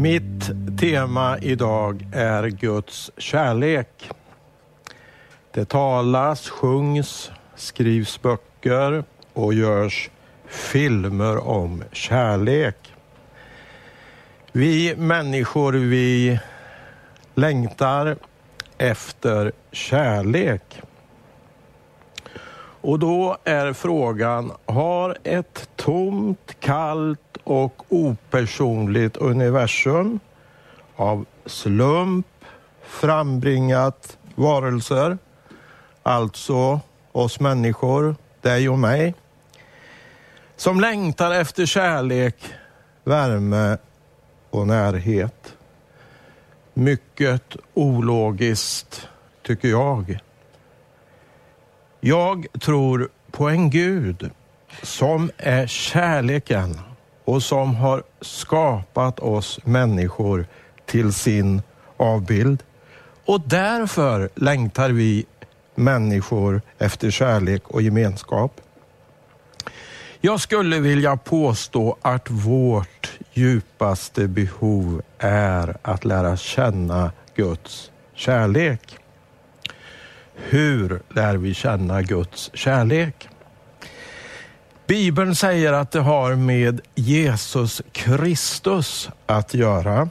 Mitt tema idag är Guds kärlek. Det talas, sjungs, skrivs böcker och görs filmer om kärlek. Vi människor, vi längtar efter kärlek. Och då är frågan, har ett tomt, kallt och opersonligt universum av slump frambringat varelser, alltså oss människor, dig och mig, som längtar efter kärlek, värme och närhet. Mycket ologiskt, tycker jag. Jag tror på en Gud som är kärleken och som har skapat oss människor till sin avbild. Och därför längtar vi människor efter kärlek och gemenskap. Jag skulle vilja påstå att vårt djupaste behov är att lära känna Guds kärlek. Hur lär vi känna Guds kärlek? Bibeln säger att det har med Jesus Kristus att göra.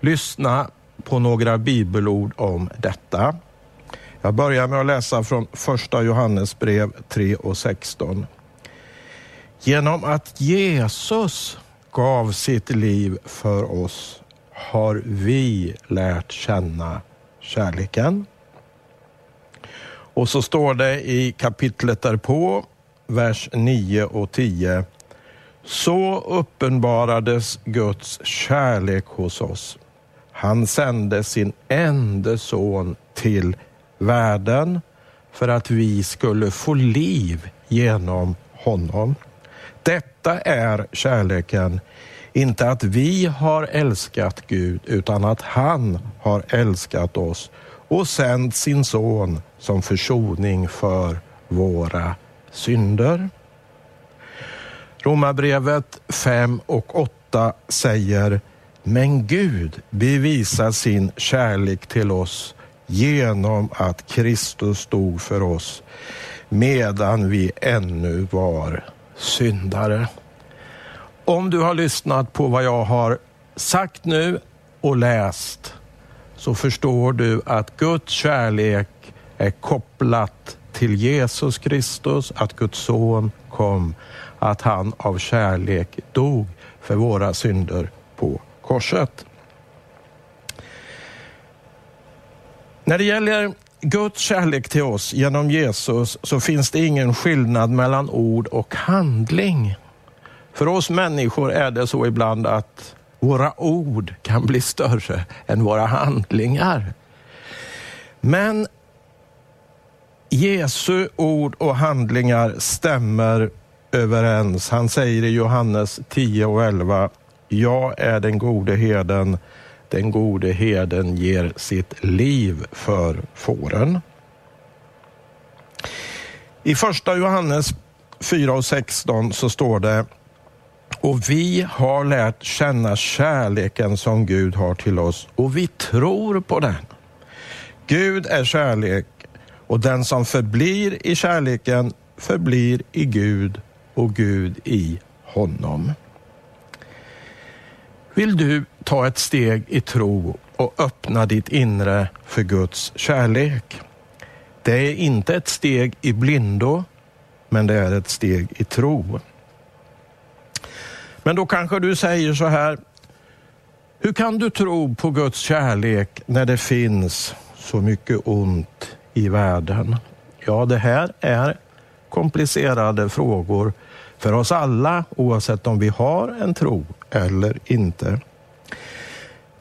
Lyssna på några bibelord om detta. Jag börjar med att läsa från första Johannes brev 3 och 16. Genom att Jesus gav sitt liv för oss har vi lärt känna kärleken. Och så står det i kapitlet därpå, vers 9 och 10. Så uppenbarades Guds kärlek hos oss. Han sände sin enda son till världen för att vi skulle få liv genom honom. Detta är kärleken, inte att vi har älskat Gud utan att han har älskat oss och sänt sin son som försoning för våra synder. Romarbrevet 5 och 8 säger Men Gud bevisar sin kärlek till oss genom att Kristus stod för oss medan vi ännu var syndare. Om du har lyssnat på vad jag har sagt nu och läst så förstår du att Guds kärlek är kopplat till Jesus Kristus, att Guds son kom, att han av kärlek dog för våra synder på korset. När det gäller Guds kärlek till oss genom Jesus så finns det ingen skillnad mellan ord och handling. För oss människor är det så ibland att våra ord kan bli större än våra handlingar. Men Jesu ord och handlingar stämmer överens. Han säger i Johannes 10 och 11, jag är den gode herden, den gode herden ger sitt liv för fåren. I första Johannes 4 och 16 så står det, och vi har lärt känna kärleken som Gud har till oss och vi tror på den. Gud är kärlek och den som förblir i kärleken förblir i Gud och Gud i honom. Vill du ta ett steg i tro och öppna ditt inre för Guds kärlek? Det är inte ett steg i blindo, men det är ett steg i tro. Men då kanske du säger så här, hur kan du tro på Guds kärlek när det finns så mycket ont i världen? Ja, det här är komplicerade frågor för oss alla, oavsett om vi har en tro eller inte.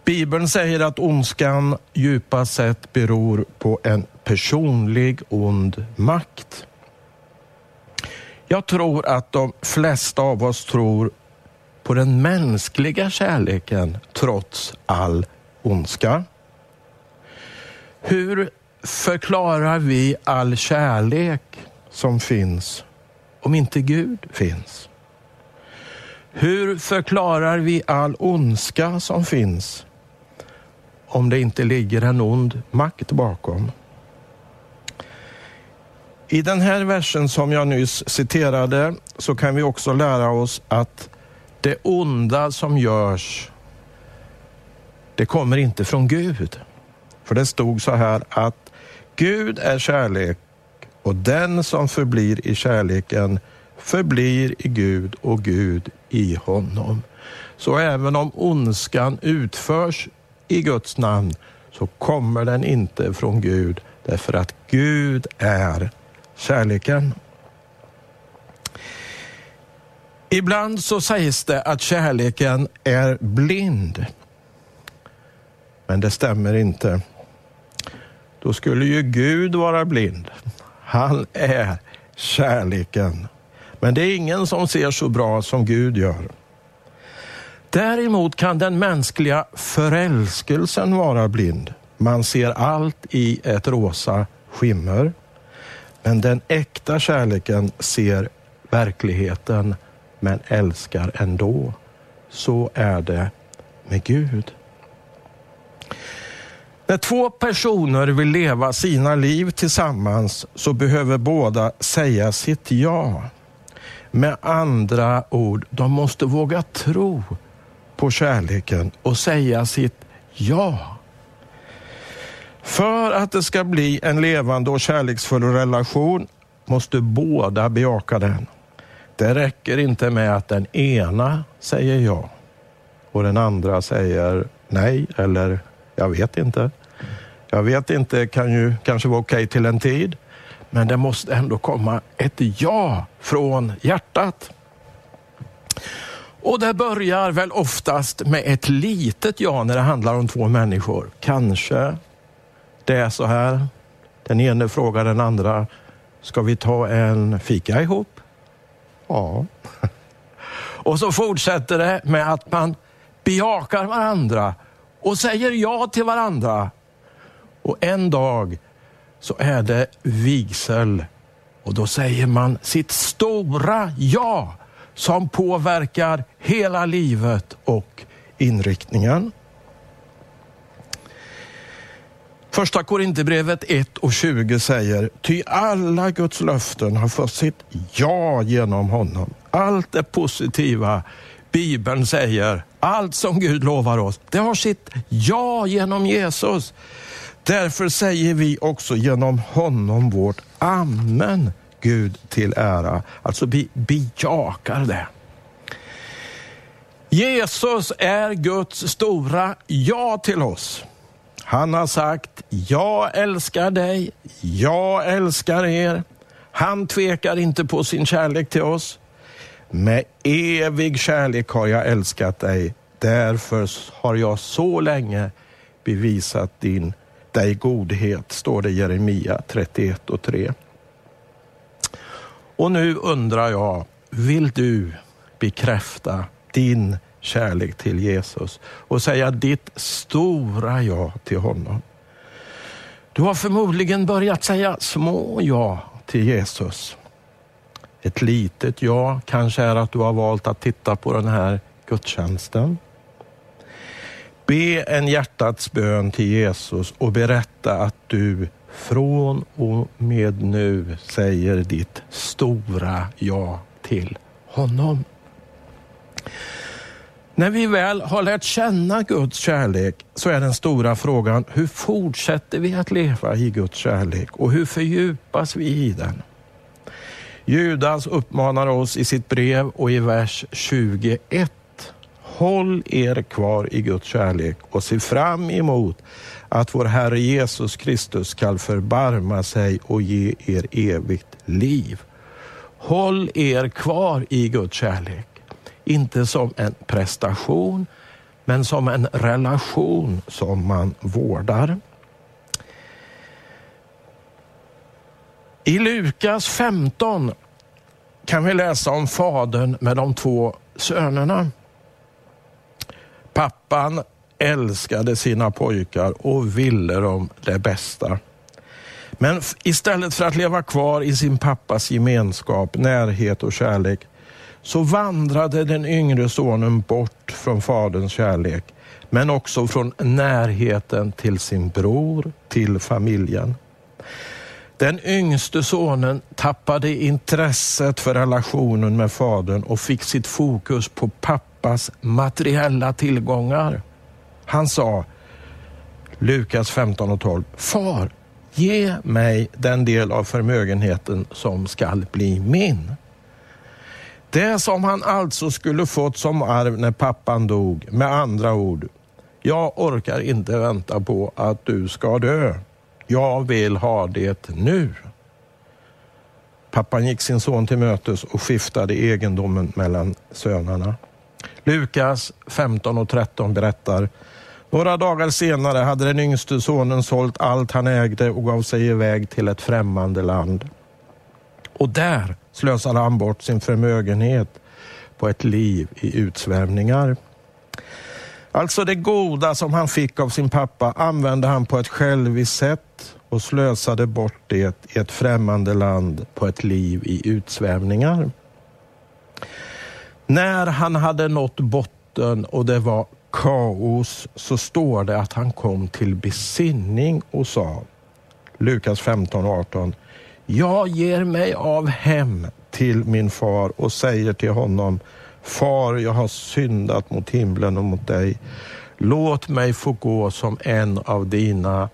Bibeln säger att ondskan djupast sett beror på en personlig ond makt. Jag tror att de flesta av oss tror på den mänskliga kärleken trots all ondska. Hur förklarar vi all kärlek som finns om inte Gud finns? Hur förklarar vi all ondska som finns om det inte ligger en ond makt bakom? I den här versen som jag nyss citerade så kan vi också lära oss att det onda som görs, det kommer inte från Gud. För det stod så här att Gud är kärlek och den som förblir i kärleken förblir i Gud och Gud i honom. Så även om ondskan utförs i Guds namn så kommer den inte från Gud därför att Gud är kärleken. Ibland så sägs det att kärleken är blind. Men det stämmer inte. Då skulle ju Gud vara blind. Han är kärleken. Men det är ingen som ser så bra som Gud gör. Däremot kan den mänskliga förälskelsen vara blind. Man ser allt i ett rosa skimmer. Men den äkta kärleken ser verkligheten men älskar ändå. Så är det med Gud. När två personer vill leva sina liv tillsammans så behöver båda säga sitt ja. Med andra ord, de måste våga tro på kärleken och säga sitt ja. För att det ska bli en levande och kärleksfull relation måste båda bejaka den. Det räcker inte med att den ena säger ja och den andra säger nej eller jag vet inte. Jag vet inte kan ju kanske vara okej okay till en tid, men det måste ändå komma ett ja från hjärtat. Och det börjar väl oftast med ett litet ja när det handlar om två människor. Kanske det är så här. Den ene frågar den andra, ska vi ta en fika ihop? Ja. Och så fortsätter det med att man bejakar varandra och säger ja till varandra. Och en dag så är det vigsel och då säger man sitt stora ja som påverkar hela livet och inriktningen. Första Korinthierbrevet 1 och 20 säger, ty alla Guds löften har fått sitt ja genom honom. Allt det positiva Bibeln säger, allt som Gud lovar oss, det har sitt ja genom Jesus. Därför säger vi också genom honom vårt amen, Gud till ära. Alltså vi bejakar det. Jesus är Guds stora ja till oss. Han har sagt, jag älskar dig, jag älskar er. Han tvekar inte på sin kärlek till oss. Med evig kärlek har jag älskat dig. Därför har jag så länge bevisat din, dig godhet, står det i Jeremia 31 och 3. Och nu undrar jag, vill du bekräfta din kärlek till Jesus och säga ditt stora ja till honom. Du har förmodligen börjat säga små ja till Jesus. Ett litet ja kanske är att du har valt att titta på den här gudstjänsten. Be en hjärtats bön till Jesus och berätta att du från och med nu säger ditt stora ja till honom. När vi väl har lärt känna Guds kärlek så är den stora frågan, hur fortsätter vi att leva i Guds kärlek och hur fördjupas vi i den? Judas uppmanar oss i sitt brev och i vers 21. Håll er kvar i Guds kärlek och se fram emot att vår Herre Jesus Kristus skall förbarma sig och ge er evigt liv. Håll er kvar i Guds kärlek. Inte som en prestation, men som en relation som man vårdar. I Lukas 15 kan vi läsa om fadern med de två sönerna. Pappan älskade sina pojkar och ville dem det bästa. Men istället för att leva kvar i sin pappas gemenskap, närhet och kärlek så vandrade den yngre sonen bort från faderns kärlek, men också från närheten till sin bror, till familjen. Den yngste sonen tappade intresset för relationen med fadern och fick sitt fokus på pappas materiella tillgångar. Han sa, Lukas 15 och 12, Far, ge mig den del av förmögenheten som skall bli min. Det som han alltså skulle fått som arv när pappan dog, med andra ord, jag orkar inte vänta på att du ska dö. Jag vill ha det nu. Pappan gick sin son till mötes och skiftade egendomen mellan sönerna. Lukas 15 och 13 berättar några dagar senare hade den yngste sonen sålt allt han ägde och gav sig iväg till ett främmande land. Och där slösade han bort sin förmögenhet på ett liv i utsvävningar. Alltså det goda som han fick av sin pappa använde han på ett själviskt sätt och slösade bort det i ett främmande land på ett liv i utsvävningar. När han hade nått botten och det var kaos så står det att han kom till besinning och sa, Lukas 15 och 18, jag ger mig av hem till min far och säger till honom, Far, jag har syndat mot himlen och mot dig. Låt mig få gå som en av dina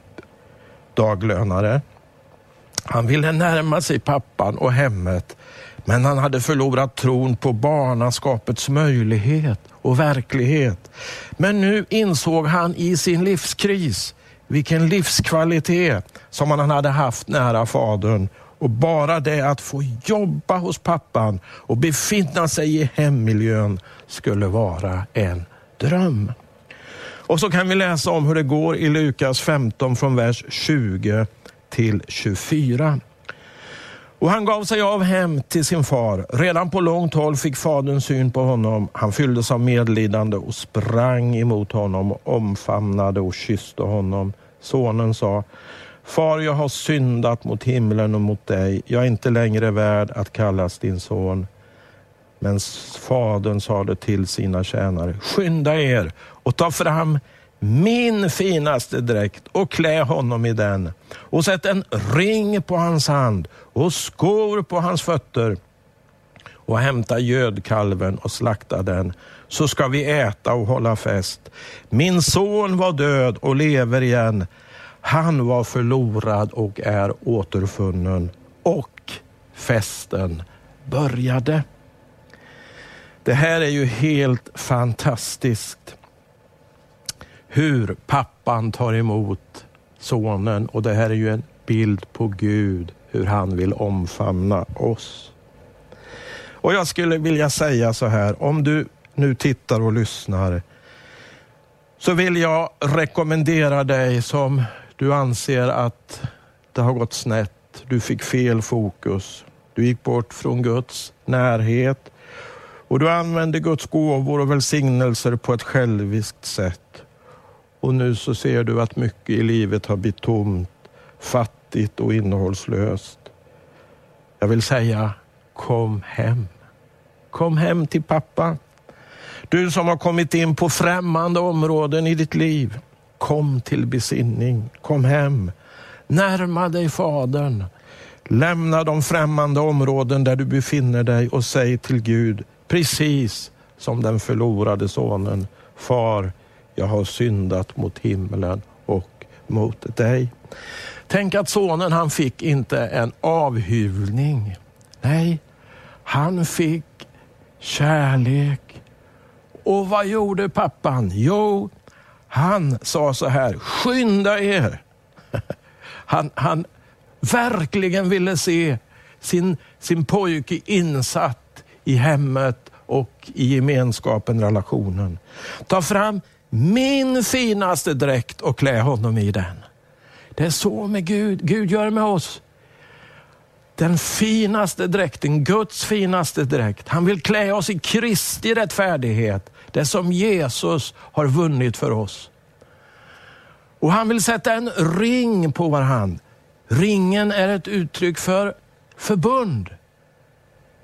daglönare. Han ville närma sig pappan och hemmet, men han hade förlorat tron på barnaskapets möjlighet och verklighet. Men nu insåg han i sin livskris vilken livskvalitet som han hade haft nära fadern och bara det att få jobba hos pappan och befinna sig i hemmiljön skulle vara en dröm. Och så kan vi läsa om hur det går i Lukas 15 från vers 20 till 24. Och han gav sig av hem till sin far. Redan på långt håll fick fadern syn på honom. Han fylldes av medlidande och sprang emot honom, och omfamnade och kysste honom. Sonen sa, Far, jag har syndat mot himlen och mot dig. Jag är inte längre värd att kallas din son. Men fadern sade till sina tjänare, skynda er och ta fram min finaste dräkt och klä honom i den och sätt en ring på hans hand och skor på hans fötter och hämta gödkalven och slakta den så ska vi äta och hålla fest. Min son var död och lever igen. Han var förlorad och är återfunnen och festen började. Det här är ju helt fantastiskt. Hur pappan tar emot sonen och det här är ju en bild på Gud, hur han vill omfamna oss. Och jag skulle vilja säga så här, om du nu tittar och lyssnar så vill jag rekommendera dig som du anser att det har gått snett, du fick fel fokus, du gick bort från Guds närhet och du använde Guds gåvor och välsignelser på ett själviskt sätt. Och nu så ser du att mycket i livet har blivit tomt, fattigt och innehållslöst. Jag vill säga, kom hem. Kom hem till pappa. Du som har kommit in på främmande områden i ditt liv. Kom till besinning, kom hem. Närma dig Fadern. Lämna de främmande områden där du befinner dig och säg till Gud, precis som den förlorade sonen, Far, jag har syndat mot himlen och mot dig. Tänk att sonen han fick inte en avhyvling. Nej, han fick kärlek. Och vad gjorde pappan? Jo, han sa så här, skynda er. Han, han verkligen ville se sin, sin pojke insatt i hemmet och i gemenskapen, relationen. Ta fram min finaste dräkt och klä honom i den. Det är så med Gud. Gud gör med oss. Den finaste dräkten, Guds finaste dräkt. Han vill klä oss i Kristi rättfärdighet. Det som Jesus har vunnit för oss. Och han vill sätta en ring på vår hand. Ringen är ett uttryck för förbund,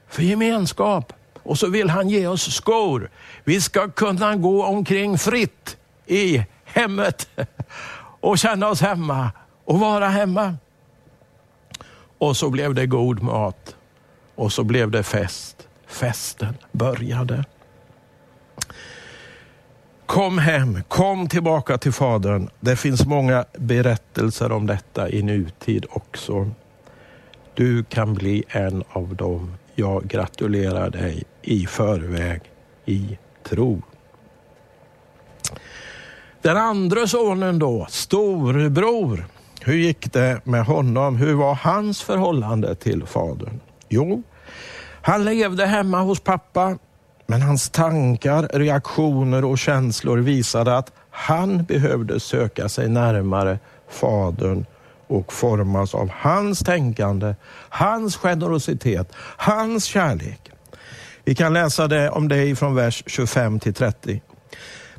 för gemenskap. Och så vill han ge oss skor. Vi ska kunna gå omkring fritt i hemmet och känna oss hemma och vara hemma. Och så blev det god mat och så blev det fest. Festen började. Kom hem, kom tillbaka till Fadern. Det finns många berättelser om detta i nutid också. Du kan bli en av dem. Jag gratulerar dig i förväg i tro. Den andra sonen då, storebror. Hur gick det med honom? Hur var hans förhållande till fadern? Jo, han levde hemma hos pappa, men hans tankar, reaktioner och känslor visade att han behövde söka sig närmare fadern och formas av hans tänkande, hans generositet, hans kärlek. Vi kan läsa det om det från vers 25 till 30.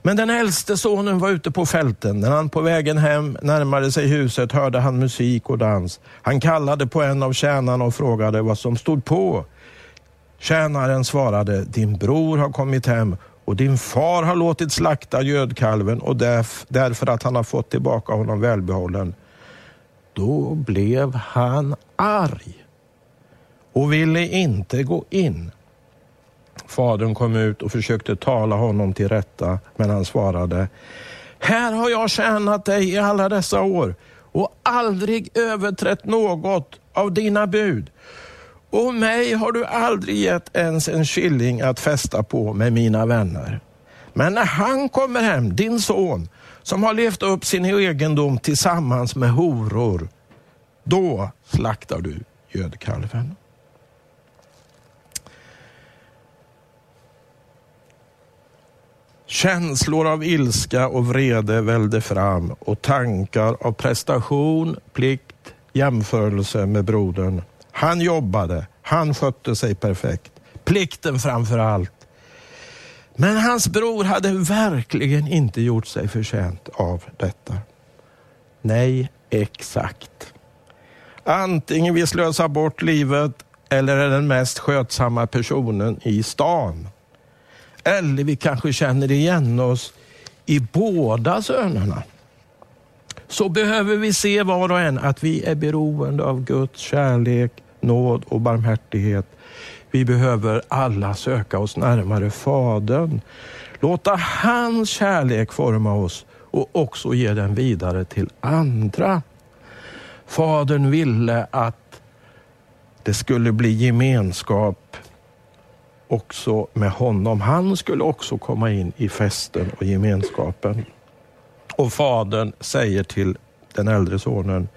Men den äldste sonen var ute på fälten. När han på vägen hem närmade sig huset hörde han musik och dans. Han kallade på en av tjänarna och frågade vad som stod på. Tjänaren svarade, din bror har kommit hem och din far har låtit slakta gödkalven och därför att han har fått tillbaka honom välbehållen. Då blev han arg och ville inte gå in. Fadern kom ut och försökte tala honom till rätta, men han svarade, här har jag tjänat dig i alla dessa år och aldrig överträtt något av dina bud. Och mig har du aldrig gett ens en skilling att fästa på med mina vänner. Men när han kommer hem, din son, som har levt upp sin egendom tillsammans med horor, då slaktar du gödkalven. Känslor av ilska och vrede välde fram och tankar av prestation, plikt, jämförelse med brodern. Han jobbade, han skötte sig perfekt. Plikten framför allt. Men hans bror hade verkligen inte gjort sig förtjänt av detta. Nej, exakt. Antingen vi slösar bort livet eller är den mest skötsamma personen i stan. Eller vi kanske känner igen oss i båda sönerna. Så behöver vi se var och en att vi är beroende av Guds kärlek, nåd och barmhärtighet. Vi behöver alla söka oss närmare Fadern. Låta hans kärlek forma oss och också ge den vidare till andra. Fadern ville att det skulle bli gemenskap också med honom. Han skulle också komma in i festen och gemenskapen. Och fadern säger till den äldre sonen,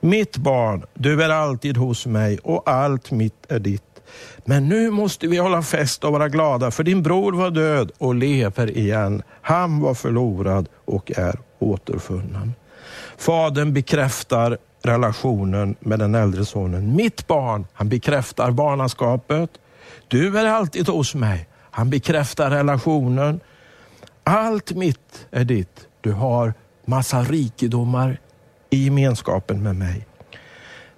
mitt barn, du är alltid hos mig och allt mitt är ditt. Men nu måste vi hålla fest och vara glada, för din bror var död och lever igen. Han var förlorad och är återfunnen. Fadern bekräftar relationen med den äldre sonen. Mitt barn, han bekräftar barnaskapet. Du är alltid hos mig. Han bekräftar relationen. Allt mitt är ditt. Du har massa rikedomar i gemenskapen med mig.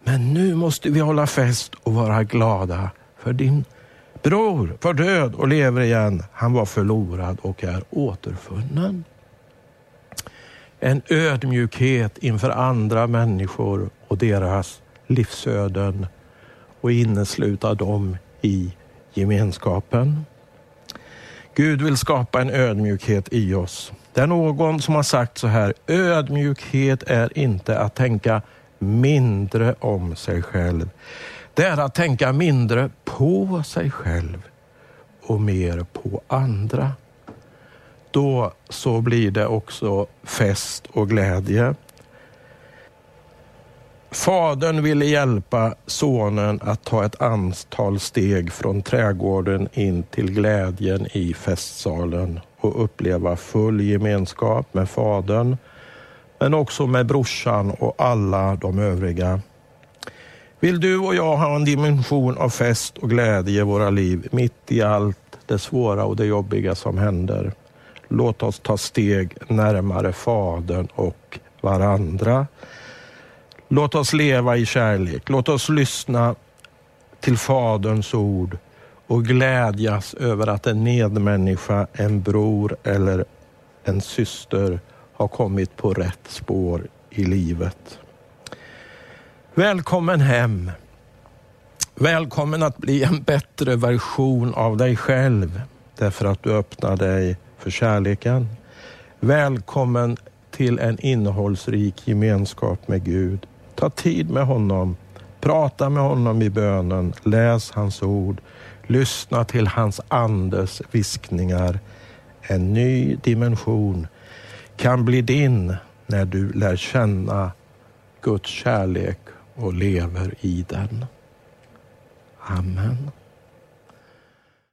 Men nu måste vi hålla fest och vara glada för din bror var död och lever igen. Han var förlorad och är återfunnen. En ödmjukhet inför andra människor och deras livsöden och innesluta dem i gemenskapen. Gud vill skapa en ödmjukhet i oss. Det är någon som har sagt så här, ödmjukhet är inte att tänka mindre om sig själv. Det är att tänka mindre på sig själv och mer på andra. Då så blir det också fest och glädje. Fadern ville hjälpa sonen att ta ett antal steg från trädgården in till glädjen i festsalen och uppleva full gemenskap med fadern, men också med brorsan och alla de övriga. Vill du och jag ha en dimension av fest och glädje i våra liv mitt i allt det svåra och det jobbiga som händer? Låt oss ta steg närmare Fadern och varandra. Låt oss leva i kärlek. Låt oss lyssna till Faderns ord och glädjas över att en medmänniska, en bror eller en syster har kommit på rätt spår i livet. Välkommen hem. Välkommen att bli en bättre version av dig själv därför att du öppnar dig för kärleken. Välkommen till en innehållsrik gemenskap med Gud. Ta tid med honom. Prata med honom i bönen. Läs hans ord. Lyssna till hans andes viskningar. En ny dimension kan bli din när du lär känna Guds kärlek och lever i den. Amen.